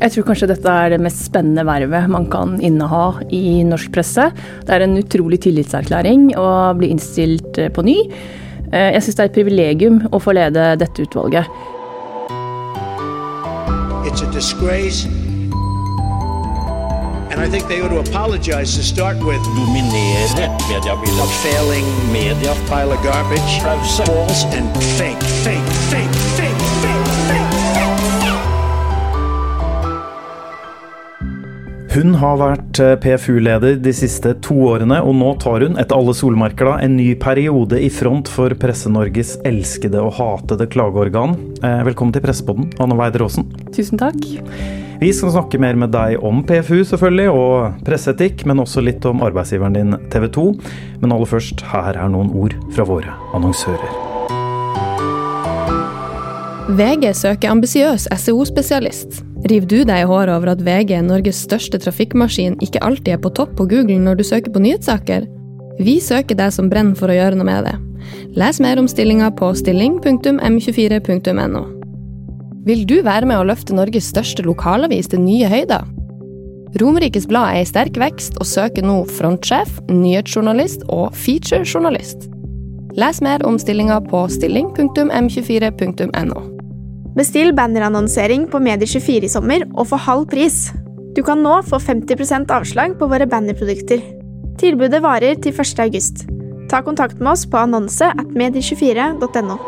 Jeg tror kanskje dette er det mest spennende vervet man kan inneha i norsk presse. Det er en utrolig tillitserklæring å bli innstilt på ny. Eh, jeg syns det er et privilegium å få lede dette utvalget. It's a disgrace. And I think they ought to apologize to start with. Dominere mediebildet. Failing media. Pile of garbage. False and fake, fake, fake, fake. Hun har vært eh, PFU-leder de siste to årene, og nå tar hun, etter alle solmerker, da, en ny periode i front for Presse-Norges elskede og hatede klageorgan. Eh, velkommen til Pressepodden, Anne Weider Aasen. Tusen takk. Vi skal snakke mer med deg om PFU, selvfølgelig, og presseetikk, men også litt om arbeidsgiveren din TV 2. Men aller først, her er noen ord fra våre annonsører. VG søker ambisiøs SEO-spesialist. River du deg i håret over at VG, Norges største trafikkmaskin, ikke alltid er på topp på Google når du søker på nyhetssaker? Vi søker deg som brenner for å gjøre noe med det. Les mer om stillinga på stilling.m24.no. Vil du være med å løfte Norges største lokalavis til nye høyder? Romerikes Blad er i sterk vekst og søker nå frontsjef, nyhetsjournalist og featurejournalist. Les mer om stillinga på stilling.m24.no. Bestill bannerannonsering på Medier24 i sommer og få halv pris. Du kan nå få 50% avslag på våre bannerprodukter. Tilbudet varer til 1. august. Ta kontakt med oss på annonse at medier24.no.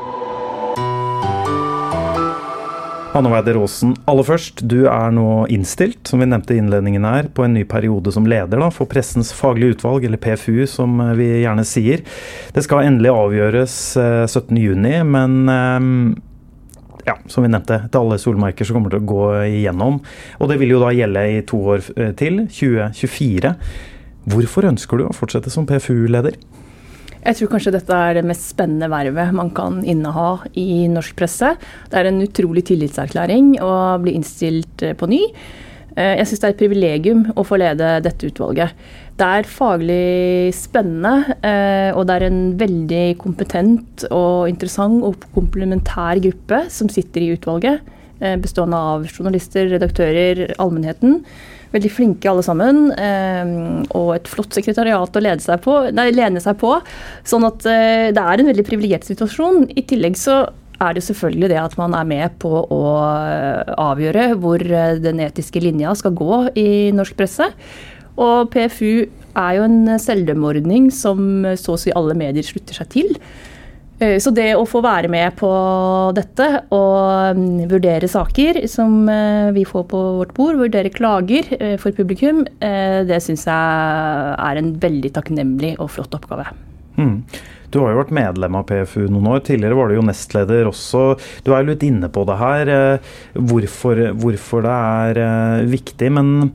Anne Weider Aasen, aller først, du er nå innstilt, som vi nevnte i innledningen her, på en ny periode som leder da, for Pressens faglige utvalg, eller PFU som vi gjerne sier. Det skal endelig avgjøres 17.6, eh, men eh, ja, som vi nevnte, til alle solmerker som kommer til å gå igjennom. Og det vil jo da gjelde i to år eh, til, 2024. Hvorfor ønsker du å fortsette som PFU-leder? Jeg tror kanskje dette er det mest spennende vervet man kan inneha i norsk presse. Det er en utrolig tillitserklæring å bli innstilt på ny. Eh, jeg syns det er et privilegium å få lede dette utvalget. Det er faglig spennende, eh, og det er en veldig kompetent og interessant og komplementær gruppe som sitter i utvalget. Eh, bestående av journalister, redaktører, allmennheten. Veldig flinke alle sammen. Og et flott sekretariat å lede seg på, nei, lene seg på. Sånn at det er en veldig privilegert situasjon. I tillegg så er det selvfølgelig det at man er med på å eh, avgjøre hvor eh, den etiske linja skal gå i norsk presse. Og PFU er jo en selvdømmeordning som så å si alle medier slutter seg til. Eh, så det å få være med på dette og mm, vurdere saker som vi får på vårt bord, vurdere klager for publikum, det syns jeg er en veldig takknemlig og flott oppgave. Mm. Du har jo vært medlem av PFU noen år. Tidligere var du jo nestleder også. Du er jo litt inne på det her, eh, hvorfor, hvorfor det er eh, viktig. Men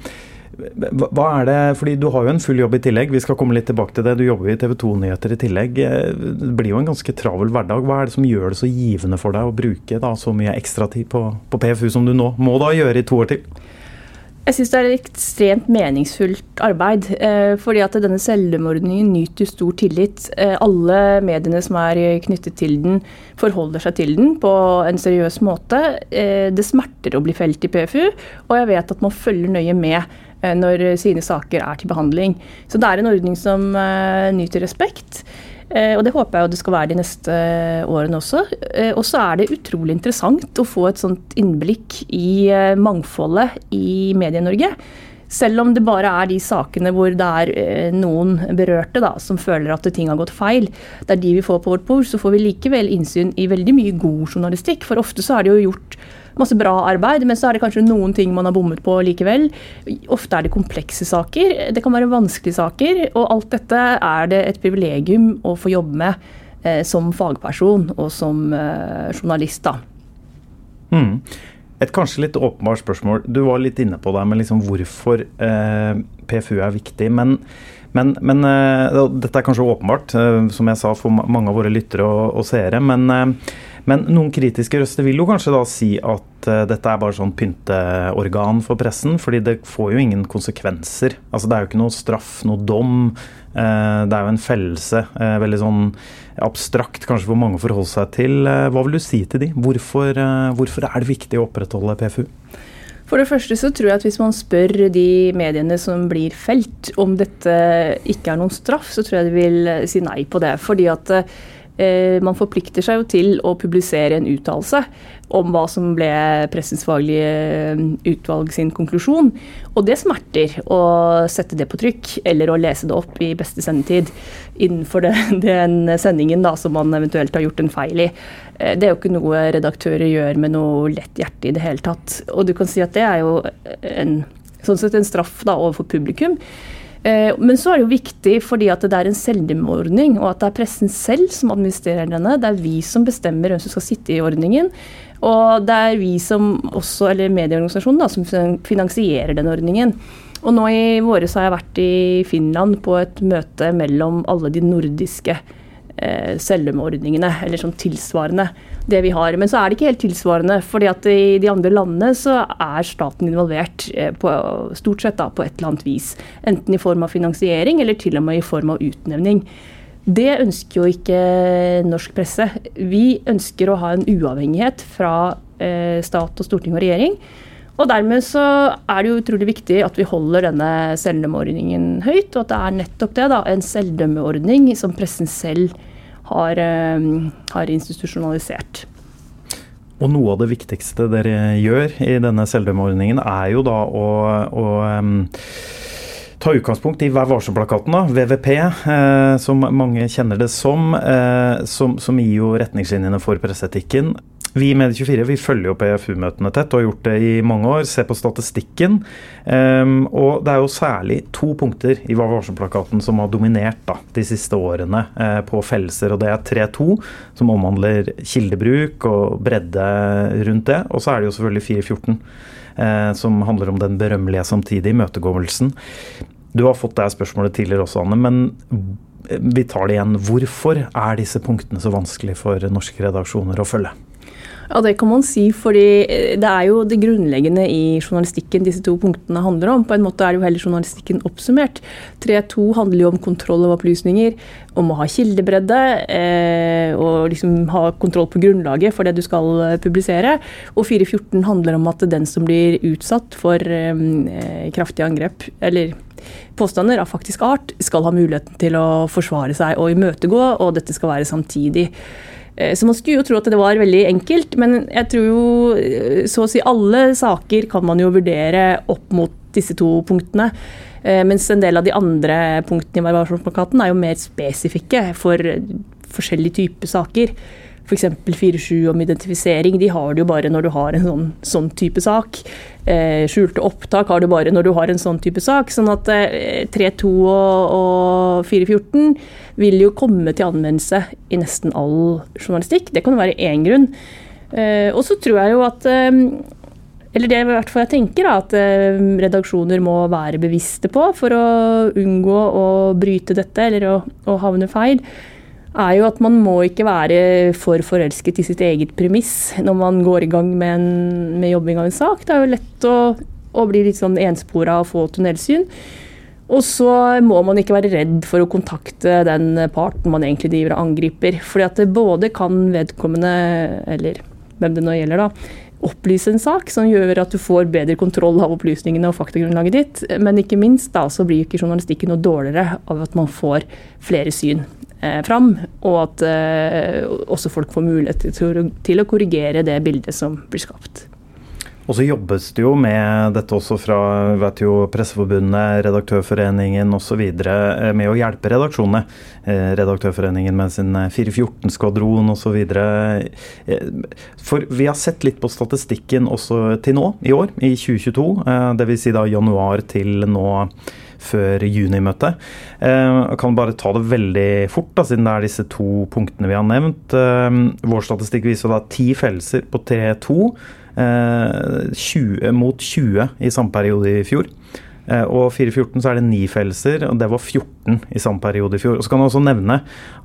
hva er det, fordi Du har jo en full jobb i tillegg, vi skal komme litt tilbake til det. Du jobber i TV 2-nyheter i tillegg. Eh, det blir jo en ganske travel hverdag. Hva er det som gjør det så givende for deg å bruke da, så mye ekstratid på, på PFU som du nå må da gjøre i to år til? Jeg syns det er et ekstremt meningsfullt arbeid. Eh, fordi at denne selvmordningen nyter stor tillit. Eh, alle mediene som er knyttet til den, forholder seg til den på en seriøs måte. Eh, det smerter å bli felt i PFU, og jeg vet at man følger nøye med når sine saker er til behandling. Så det er en ordning som nyter respekt. Eh, og det håper jeg jo det skal være de neste eh, årene også. Eh, og så er det utrolig interessant å få et sånt innblikk i mangfoldet i Medie-Norge. Selv om det bare er de sakene hvor det er noen berørte da, som føler at ting har gått feil. Det er de vi får på vårt bord. Så får vi likevel innsyn i veldig mye god journalistikk. For ofte så er det jo gjort masse bra arbeid, men så er det kanskje noen ting man har bommet på likevel. Ofte er det komplekse saker, det kan være vanskelige saker. Og alt dette er det et privilegium å få jobbe med eh, som fagperson og som eh, journalist. da. Mm. Et kanskje litt åpenbart spørsmål. Du var litt inne på det med liksom hvorfor eh, PFU er viktig. Men, men, men eh, dette er kanskje åpenbart, eh, som jeg sa, for mange av våre lyttere og, og seere. Men eh, men noen kritiske røster vil jo kanskje da si at uh, dette er bare sånn pynteorgan for pressen, fordi det får jo ingen konsekvenser. Altså Det er jo ikke noe straff, noe dom. Uh, det er jo en fellelse. Uh, veldig sånn abstrakt kanskje for mange å forholde seg til. hva vil du si til de? Hvorfor, hvorfor er det viktig å opprettholde PFU? For det første så tror jeg at hvis man spør de mediene som blir felt om dette ikke er noen straff, så tror jeg de vil si nei på det. Fordi at eh, man forplikter seg jo til å publisere en uttalelse om hva som ble pressens faglige eh, utvalg sin konklusjon. Og det smerter å sette det på trykk, eller å lese det opp i beste sendetid innenfor den sendingen da, som man eventuelt har gjort en feil i. Eh, det er jo ikke noe redaktører gjør med noe lett hjerte i det hele tatt. Og du kan si at det er jo en, sånn sett en straff da, overfor publikum. Eh, men så er det jo viktig fordi at det er en selvdemordning, og at det er pressen selv som administrerer denne. Det er vi som bestemmer hvem som skal sitte i ordningen. Og det er vi som også, eller medieorganisasjonen, da, som finansierer den ordningen. Og nå i våres har jeg vært i Finland på et møte mellom alle de nordiske eh, Cellum-ordningene, eller sånn tilsvarende det vi har. Men så er det ikke helt tilsvarende, fordi at i de andre landene så er staten involvert eh, på, stort sett da, på et eller annet vis. Enten i form av finansiering, eller til og med i form av utnevning. Det ønsker jo ikke norsk presse. Vi ønsker å ha en uavhengighet fra eh, stat og storting og regjering. Og dermed så er det jo utrolig viktig at vi holder denne selvdømmeordningen høyt, og at det er nettopp det, da, en selvdømmeordning som pressen selv har, eh, har institusjonalisert. Og noe av det viktigste dere gjør i denne selvdømmeordningen, er jo da å, å um, ta utgangspunkt i Vær varsom-plakaten, VVP, eh, som mange kjenner det som, eh, som, som gir jo retningslinjene for presseetikken. Vi i Medie24 vi følger jo PFU-møtene tett og har gjort det i mange år. Se på statistikken. Um, og det er jo særlig to punkter i Vær varsom-plakaten som har dominert da, de siste årene uh, på fellelser. Og det er 3.2, som omhandler kildebruk og bredde rundt det. Og så er det jo selvfølgelig 4.14, uh, som handler om den berømmelige samtidige imøtegåelsen. Du har fått det spørsmålet tidligere også, Anne. men vi tar det igjen. Hvorfor er disse punktene så vanskelig for norske redaksjoner å følge? Ja, Det kan man si, fordi eh, det er jo det grunnleggende i journalistikken disse to punktene handler om. På en måte er det jo heller journalistikken oppsummert. 3.2 handler jo om kontroll av opplysninger, om å ha kildebredde eh, og liksom ha kontroll på grunnlaget for det du skal eh, publisere. Og 4.14 handler om at den som blir utsatt for eh, eh, kraftige angrep, eller påstander av faktisk art, skal ha muligheten til å forsvare seg og imøtegå, og dette skal være samtidig. Eh, så man skulle jo tro at det var veldig enkelt, men jeg tror jo eh, så å si alle saker kan man jo vurdere opp mot disse to punktene. Eh, mens en del av de andre punktene i varvarslagplakaten er jo mer spesifikke for forskjellige typer saker. F.eks. 4.7 om identifisering. De har det jo bare når du har en sånn, sånn type sak. Eh, skjulte opptak har du bare når du har en sånn type sak. Sånn at eh, 3.2 og, og 4.14 vil jo komme til anvendelse i nesten all journalistikk. Det kan være én grunn. Eh, og så tror jeg jo at eh, eller det er i hvert fall jeg tenker, at eh, redaksjoner må være bevisste på for å unngå å bryte dette eller å, å havne feil er jo at man må ikke være for forelsket i sitt eget premiss når man går i gang med, en, med jobbing av en sak. Det er jo lett å, å bli litt sånn enspora og få tunnelsyn. Og så må man ikke være redd for å kontakte den parten man egentlig driver og angriper. Fordi at det både kan vedkommende, eller hvem det nå gjelder, da, opplyse en sak som gjør at du får bedre kontroll av opplysningene og faktagrunnlaget ditt. Men ikke minst da, så blir ikke journalistikken noe dårligere av at man får flere syn eh, fram, og at eh, også folk får mulighet til, til, å korrigere det bildet som blir skapt. Og så jobbes det jo med dette også fra vet jo, Presseforbundet, Redaktørforeningen osv. Eh, med å hjelpe redaksjonene. Eh, Redaktørforeningen med sin eh, 414-skvadron osv. For vi har sett litt på statistikken også til nå, i år, i 2022. Dvs. Si da januar til nå før junimøtet. Jeg kan bare ta det veldig fort, da, siden det er disse to punktene vi har nevnt. Vår statistikk viser da ti fellelser på T2. Eh, 20, mot 20 i samme periode i fjor. Eh, og 414 så er det ni fellelser, og det var 14 i samme periode i fjor. Og Så kan jeg også nevne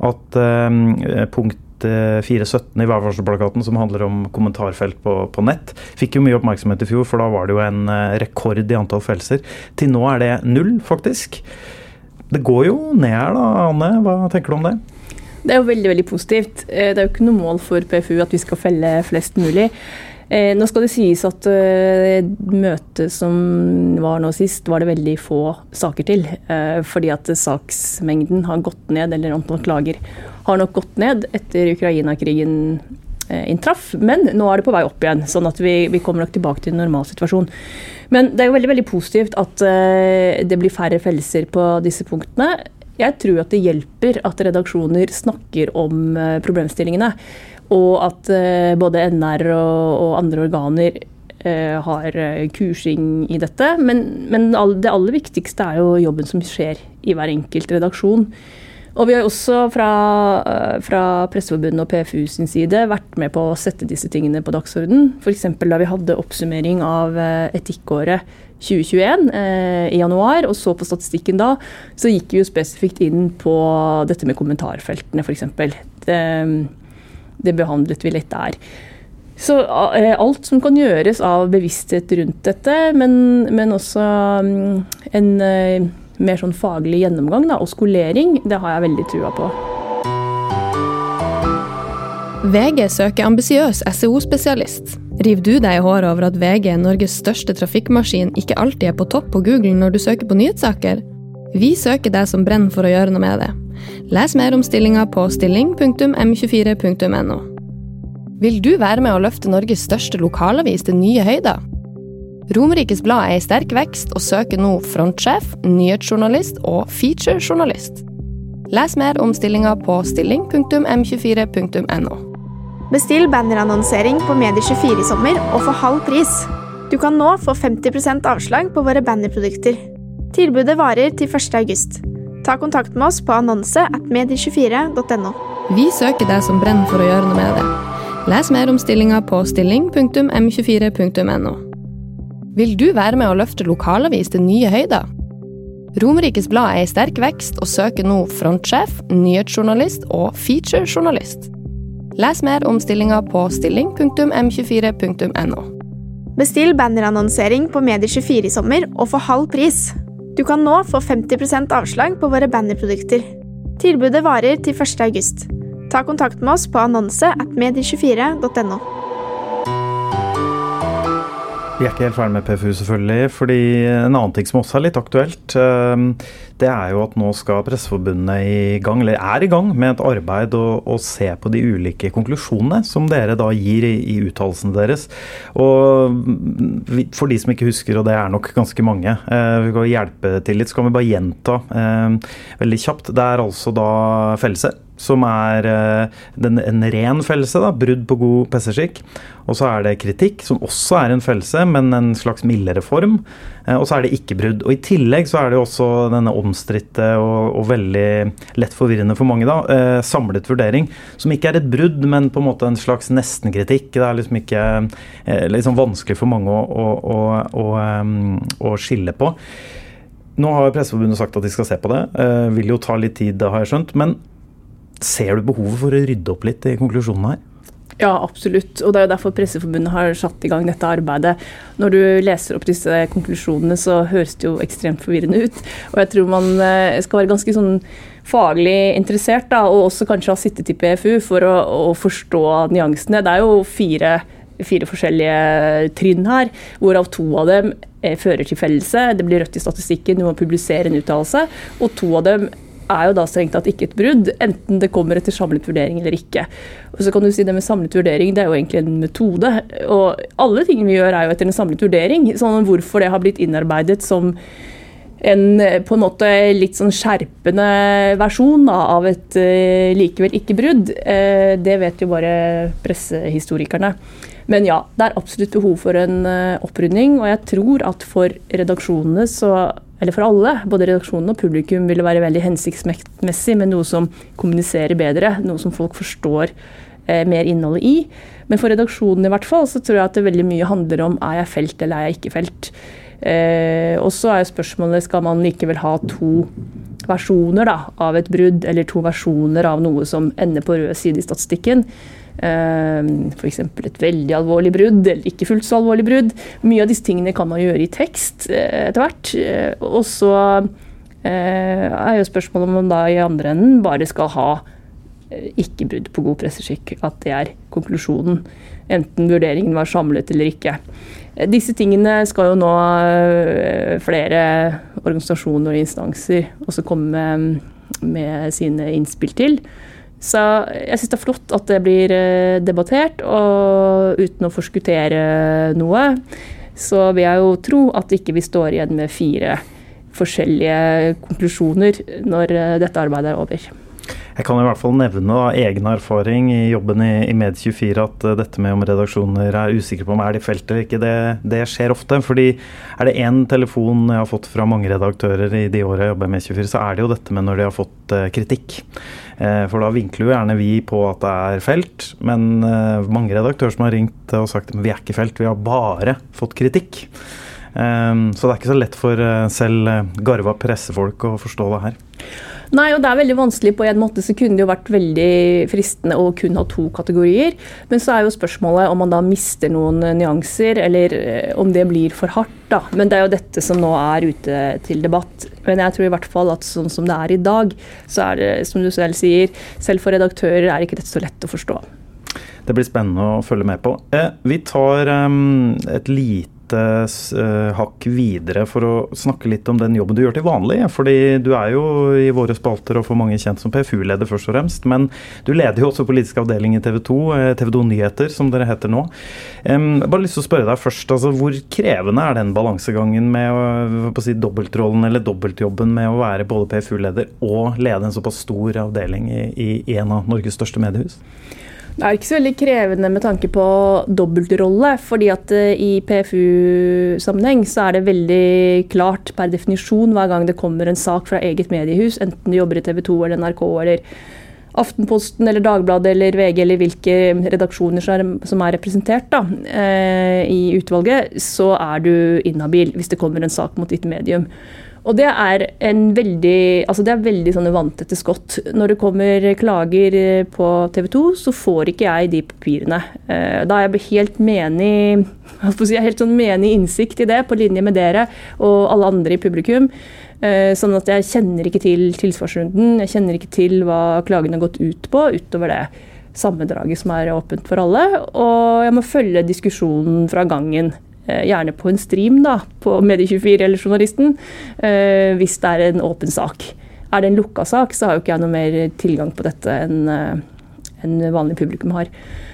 at eh, punkt eh, 417 i værvarselplakaten, som handler om kommentarfelt på, på, nett, fikk jo mye oppmerksomhet i fjor, for da var det jo en rekord i antall fellelser. Til nå er det null, faktisk. Det går jo ned her, da, Anne. Hva tenker du om det? Det er jo veldig veldig positivt. Eh, det er jo ikke noe mål for PFU at vi skal felle flest mulig. Eh, nå skal det sies at eh, møtet som var nå sist, var det veldig få saker til. Fordi at saksmengden har gått ned, eller antall klager har nok gått ned etter Ukraina-krigen inntraff. Men nå er det på vei opp igjen, sånn at vi, vi kommer nok tilbake til en normalsituasjon. Men det er jo veldig, veldig positivt at det blir færre fellelser på disse punktene. Jeg tror at det hjelper at redaksjoner snakker om eh, problemstillingene. Og at uh, både NR og, andre organer uh, har eh, kursing i dette. Men, men det aller viktigste er jo jobben som skjer i hver enkelt redaksjon. Og vi har også fra, fra Presseforbundet og PFU sin side vært med på å sette disse tingene på dagsorden. F.eks. da vi hadde oppsummering av etikkåret 2021 eh, i januar, og så på statistikken da, så gikk vi jo spesifikt inn på dette med kommentarfeltene, f.eks. Det, det behandlet vi litt der. Så eh, alt som kan gjøres av bevissthet rundt dette, men, men også mm, en eh, mer sånn faglig gjennomgang da, og skolering, det har jeg veldig trua på. VG søker ambisiøs SEO-spesialist. River du deg i håret over at VG, Norges største trafikkmaskin, ikke alltid er på topp på Google når du søker på nyhetssaker? Vi søker deg som brenner for å gjøre noe med det. Les mer om stillinga på stilling.m24.no. Vil du være med å løfte Norges største lokalavis til nye høyder? Romerikes Blad er i sterk vekst og søker nå frontsjef, nyhetsjournalist og featurejournalist. Les mer om stillinga på stilling.m24.no. Bestill bannerannonsering på Medie24 i sommer og få halv pris. Du kan nå få 50% avslag på våre bannerprodukter. Tilbudet varer til 1. august. Ta kontakt med oss på annonse at medie24.no. Vi søker deg som brenner for å gjøre noe med det. Les mer om stillinga på stilling.m24.no. Vil du være med å løfte lokalavis til nye høyder? Romerikes Blad er i sterk vekst og søker nå frontsjef, nyhetsjournalist og featurejournalist. Les mer om stillinga på stilling.m24.no. Bestill bannerannonsering på Medie24 i sommer og få halv pris. Du kan nå få 50% avslag på våre bannerprodukter. Tilbudet varer til 1. august. Ta kontakt med oss på annonse at medie24.no. Vi er ikke helt ferdig med PFU, selvfølgelig. fordi En annen ting som også er litt aktuelt, ehm, det er jo at nå skal Presseforbundet i gang, eller er i gang med et arbeid å, å se på de ulike konklusjonene som dere da gir i, i uttalelsene deres. Og For de som ikke husker, og det er nok ganske mange, eh, vi kan hjelpe til litt, så kan vi bare gjenta eh, veldig kjapt. Det er altså da fellelse som er eh, den, en ren fellelse, brudd på god PC-skikk. Og så er det kritikk, som også er en fellelse, men en slags mildere form. Eh, og så er det ikke-brudd. Og I tillegg så er det jo også denne omstridte og, og, veldig lett forvirrende for mange, da, eh, samlet vurdering, som ikke er et brudd, men på en måte en slags nesten-kritikk. Det er liksom ikke liksom vanskelig for mange å, å, å, å skille på. Nå har Presseforbundet sagt at de skal se på det. vil jo ta litt tid, det har jeg skjønt. Men Ser du behovet for å rydde opp litt i konklusjonene her? Ja, absolutt. Og det er jo derfor Presseforbundet har satt i gang dette arbeidet. Når du leser opp disse konklusjonene, så høres det jo ekstremt forvirrende ut. Og jeg tror man eh, skal være ganske sånn faglig interessert, da, og også kanskje ha sittet i PFU for å, å forstå nyansene. Det er jo fire, fire forskjellige trinn her, hvorav to av dem eh, fører til fellelse. Det blir rødt i statistikken, du må publisere en uttalelse. Og to av dem er jo da strengt tatt ikke et brudd, enten det kommer etter samlet vurdering eller ikke. Og så kan du si Det med samlet vurdering det er jo egentlig en metode. Og alle ting vi gjør er jo etter en samlet vurdering. sånn Hvorfor det har blitt innarbeidet som en på en måte litt sånn skjerpende versjon da, av et uh, likevel ikke-brudd, uh, det vet jo bare pressehistorikerne. Men ja, det er absolutt behov for en uh, opprydning. Og jeg tror at for redaksjonene så eller for alle, både redaksjonen og publikum, vil det være veldig hensiktsmessig med noe som kommuniserer bedre, noe som folk forstår eh, mer innholdet i. Men for redaksjonen i hvert fall, så tror jeg at det veldig mye handler om er jeg felt eller er jeg ikke felt. Eh, og så er spørsmålet skal man likevel ha to versjoner da, av et brudd, eller to versjoner av noe som ender på rød side i statistikken. Ehm, F.eks. et veldig alvorlig brudd eller ikke fullt så alvorlig brudd. Mye av disse tingene kan man gjøre i tekst eh, etter hvert. Eh, og så eh, er jo spørsmålet om man da i andre enden bare skal ha ikke brudd på god presseskikk. At det er konklusjonen. Enten vurderingen var samlet eller ikke. Disse tingene skal jo nå flere organisasjoner og instanser også komme med, med sine innspill til. Så jeg syns det er flott at det blir debattert, og uten å forskuttere noe, så vil jeg jo tro at ikke vi står igjen med fire forskjellige konklusjoner når eh, dette arbeidet er over. Jeg kan i hvert fall nevne da, egen erfaring i jobben i, i Med24 at uh, dette med om redaksjoner er usikre på om er de feltet eller ikke, det, det, skjer ofte. fordi er det én telefon jeg har fått fra mange redaktører i de årene jeg jobber i Med24, så er det jo dette med når de har fått uh, kritikk. Uh, for da vinkler jo gjerne vi på at det er felt, men mange redaktører som har ringt og sagt at vi er ikke felt, vi har bare fått kritikk. Um, så det er ikke så lett for selv garva pressefolk å forstå det her. Nei, og det er veldig vanskelig. På en måte så kunne det jo vært veldig fristende å kun ha to kategorier. Men så er jo spørsmålet om man da mister noen eh, nyanser, eller om det blir for hardt. da. Men det er jo dette som nå er ute til debatt. Men jeg tror i hvert fall at sånn som det er i dag, så er det, som du selv sier, selv for redaktører er ikke dette så lett å forstå. Det blir spennende å følge med på. Vi tar um, et lite lite uh, hakk videre for å snakke litt om den jobben du gjør til vanlig. Fordi du er jo i våre spalter og for mange kjent som PFU-leder, først og fremst. Men du leder jo også politisk avdeling i TV 2, uh, TV 2 Nyheter, som dere heter nå. Um, bare lyst til å spørre deg først, altså, Hvor krevende er den balansegangen med å si, dobbeltrollen eller dobbeltjobben med å være både PFU-leder og lede en såpass stor avdeling i, i en av Norges største mediehus? Det er ikke så veldig krevende med tanke på dobbeltrolle. fordi at eh, i PFU-sammenheng så er det veldig klart per definisjon hver gang det kommer en sak fra eget mediehus, enten du jobber i TV 2 eller NRK eller Aftenposten eller Dagbladet eller VG eller hvilke redaksjoner som er representert da, eh, i utvalget, så er du inhabil hvis det kommer en sak mot ditt medium. Og det er en veldig altså det er veldig sånne vanntette skott. Når det kommer klager eh, på TV 2, så får ikke jeg de papirene. Eh, da er jeg helt menig jeg helt sånn menig innsikt i det, på linje med dere og alle andre i publikum. Eh, sånn at jeg kjenner ikke til tilsvarsrunden, jeg kjenner ikke til hva klagen har gått ut på, utover det sammendraget som er åpent for alle. Og jeg må følge diskusjonen fra gangen. Eh, gjerne på en stream da, på Medie24 eller Journalisten, eh, hvis det er en åpen sak. Er det en lukka sak, så har jo ikke jeg noe mer tilgang på dette enn eh, en vanlig publikum har.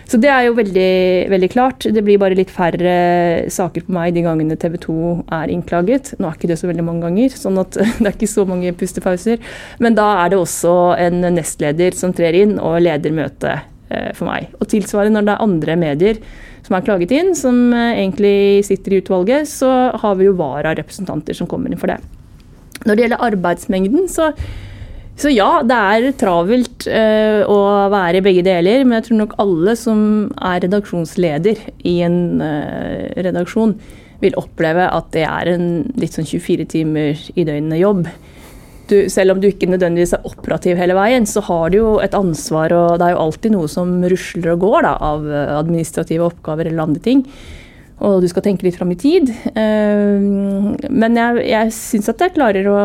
Så det er jo veldig, veldig, klart. Det blir bare litt færre saker på meg de gangene TV 2 er innklaget. Nå er ikke det så veldig mange ganger, sånn at det er ikke så mange pustepauser. Men da er det også en nestleder som trer inn og leder møtet for meg. Og tilsvarende når det er andre medier som er klaget inn, som eh, egentlig sitter i utvalget, så har vi jo vararepresentanter som kommer inn for det. Når det gjelder arbeidsmengden, så, så ja, det er travelt uh, å være i begge deler. Men jeg tror nok alle som er redaksjonsleder i en redaksjon, vil oppleve at det er en litt sånn 24 timer i døgnet jobb du, selv om du ikke nødvendigvis er operativ hele veien, så har du jo et ansvar, og det er jo alltid noe som rusler og går da, av eh, administrative oppgaver eller andre ting. Og du skal tenke litt fram i tid. Eh, men jeg, jeg syns at jeg klarer å,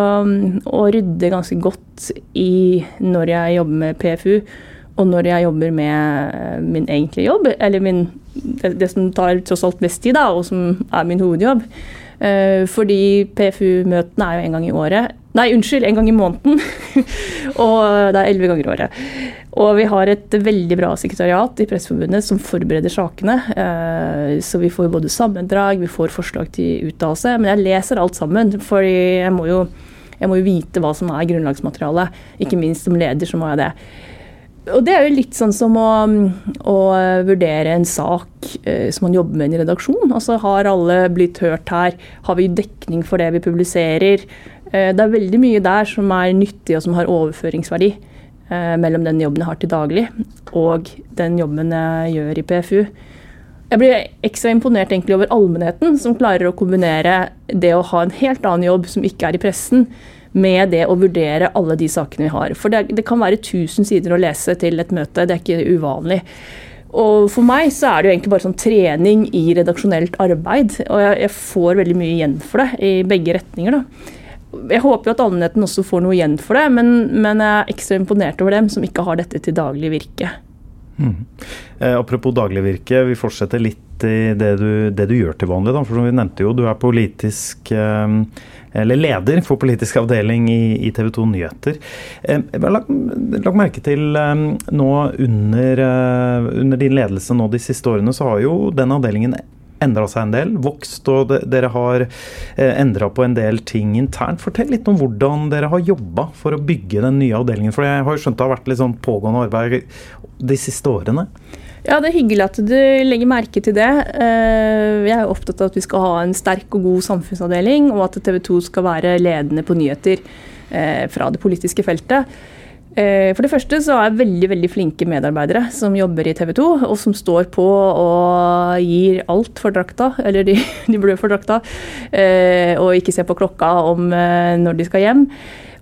å, rydde ganske godt i når jeg jobber med PFU, og når jeg jobber med min egentlige jobb, eller min, det, det som tar tross alt mest tid, da, og som er min hovedjobb. Eh, fordi PFU-møtene er jo en gang i året. Nei, unnskyld, en gang i måneden. og det er elleve ganger i året. Og vi har et veldig bra sekretariat i Presseforbundet som forbereder sakene. Eh, så vi får både sammendrag, vi får forslag til uttalelse. Men jeg leser alt sammen, for jeg må jo, jeg må jo vite hva som er grunnlagsmaterialet. Ikke minst som leder så må jeg det. Og det er jo litt sånn som å, å vurdere en sak eh, som man jobber med i en redaksjon. Altså har alle blitt hørt her? Har vi dekning for det vi publiserer? Eh, det er veldig mye der som er nyttig og som har overføringsverdi eh, mellom den jobben jeg har til daglig og den jobben jeg gjør i PFU. Jeg blir ekstra imponert over allmennheten, som klarer å kombinere det å ha en helt annen jobb som ikke er i pressen, med det å vurdere alle de sakene vi har. For det, det kan være 1000 sider å lese til et møte, det er ikke uvanlig. Og for meg så er det jo egentlig bare sånn trening i redaksjonelt arbeid. Og jeg, jeg får veldig mye igjen for det i begge retninger. da. Jeg håper jo at allmennheten også får noe igjen for det, men, men jeg er ekstra imponert over dem som ikke har dette til daglig virke. Mm. Eh, apropos dagligvirke, vi fortsetter litt i det du, det du gjør til vanlig. Da, for som vi nevnte jo, Du er politisk eh, eller leder for politisk avdeling i, i TV 2 Nyheter. Eh, jeg har lagt, merke til eh, nå under, eh, under din ledelse nå de siste årene, så har jo den avdelingen endra seg en del, vokst, og de, dere har eh, endra på en del ting internt. Fortell litt om hvordan dere har jobba for å bygge den nye avdelingen. For jeg har skjønt det har vært litt sånn pågående arbeid de siste årene. Ja, Det er hyggelig at du legger merke til det. Eh, jeg er opptatt av at vi skal ha en sterk og god samfunnsavdeling, og at TV 2 skal være ledende på nyheter eh, fra det politiske feltet. Eh, for det første så er veldig veldig flinke medarbeidere som jobber i TV 2, og som står på og gir alt for drakta, eller de, de blør for drakta, eh, og ikke ser på klokka om eh, når de skal hjem.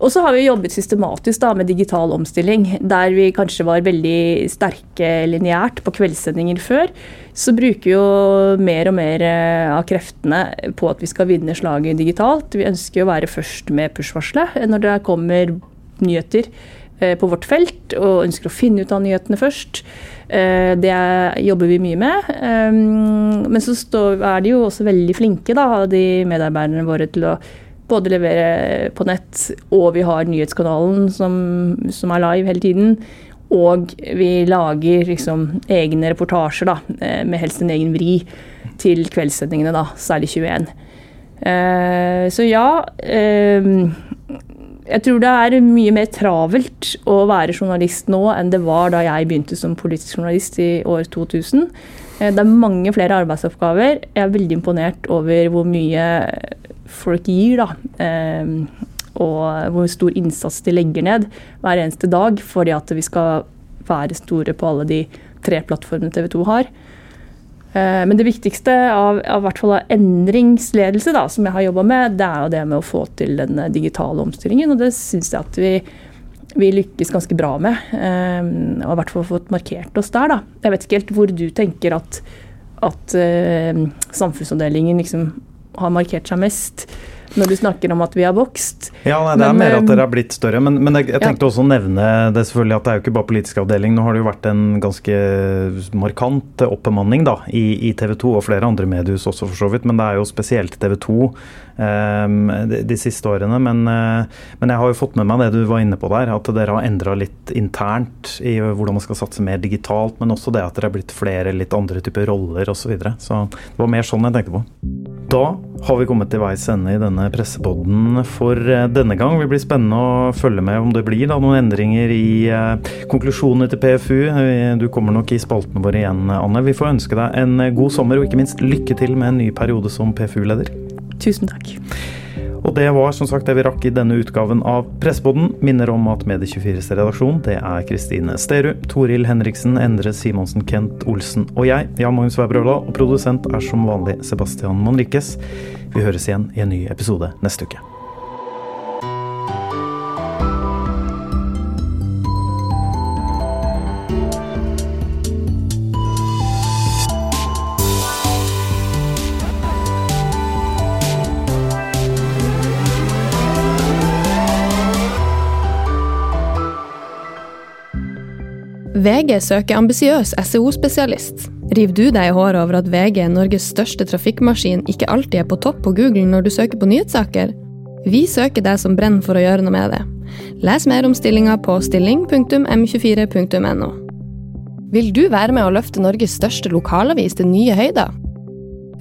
Og så har vi jobbet systematisk da, med digital omstilling, der vi kanskje var veldig sterke lineært på kveldssendinger før. Så bruker vi jo mer og mer av kreftene på at vi skal vinne slaget digitalt. Vi ønsker å være først med push-varselet når det kommer nyheter på vårt felt og ønsker å finne ut av nyhetene først. Eh, det jobber vi mye med. Eh, men så er de jo også veldig flinke, da, de medarbeiderne våre, til å både levere på nett, og vi har nyhetskanalen som, som er live hele tiden. Og vi lager liksom egne reportasjer, da, med helst en egen vri, til kveldssendingene, da, særlig 21. Så ja jeg tror det er mye mer travelt å være journalist nå enn det var da jeg begynte som politisk journalist i år 2000. Eh, det er mange flere arbeidsoppgaver. Jeg er veldig imponert over hvor mye folk gir, da. Eh, og hvor stor innsats de legger ned hver eneste dag fordi at vi skal være store på alle de tre plattformene TV 2 har. Eh, men det viktigste av, av, av endringsledelse da, som jeg har jobba med, det er jo det med å få til den digitale omstillingen. Og det syns jeg at vi, vi, lykkes ganske bra med. Um, og i hvert fall fått markert oss der. Da. Jeg vet ikke helt hvor du tenker at, at samfunnsavdelingen liksom har markert seg mest når du snakker om at vi har vokst. Ja, nei, Det er men, mer at dere har blitt større. Men, men jeg, jeg, tenkte ja. også å nevne det selvfølgelig at det er jo ikke bare politisk avdeling. Nå har det jo vært en ganske markant oppbemanning da, i, i TV 2 og flere andre mediehus også, for så vidt. Men det er jo spesielt TV 2 um, de, de, siste årene. Men, uh, men, jeg har jo fått med meg det du var inne på der, at dere har endra litt internt i hvordan man skal satse mer digitalt. Men også det at dere er blitt flere litt andre typer roller osv. Så, videre. så det var mer sånn jeg tenkte på. Da har vi kommet til veis ende i denne pressepodden for eh, denne gang. Det blir spennende å følge med om det blir da, noen endringer i eh, konklusjonene til PFU. Du kommer nok i spaltene våre igjen, Anne. Vi får ønske deg en god sommer, og ikke minst lykke til med en ny periode som PFU-leder. Tusen takk. Og det var som sagt det vi rakk i denne utgaven av Presseboden. Minner om at Medie24s redaksjon det er Kristine Sterud, Toril Henriksen, Endre Simonsen, Kent Olsen og jeg, Jan Magnus Weibrøla. Og produsent er som vanlig Sebastian Manriquez. Vi høres igjen i en ny episode neste uke. VG søker ambisiøs SEO-spesialist. River du deg i håret over at VG, Norges største trafikkmaskin, ikke alltid er på topp på Google når du søker på nyhetssaker? Vi søker deg som brenner for å gjøre noe med det. Les mer om stillinga på stilling.m24.no. Vil du være med å løfte Norges største lokalavis til nye høyder?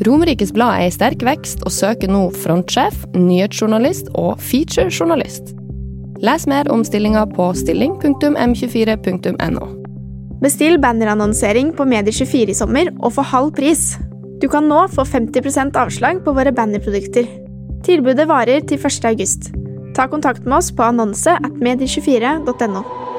Romerikes Blad er i sterk vekst og søker nå frontsjef, nyhetsjournalist og featurejournalist. Les mer om stillinga på stilling.m24.no. Bestill bannerannonsering på Medier24 i sommer og få halv pris. Du kan nå få 50% avslag på våre bannerprodukter. Tilbudet varer til 1. august. Ta kontakt med oss på annonse at medier24.no.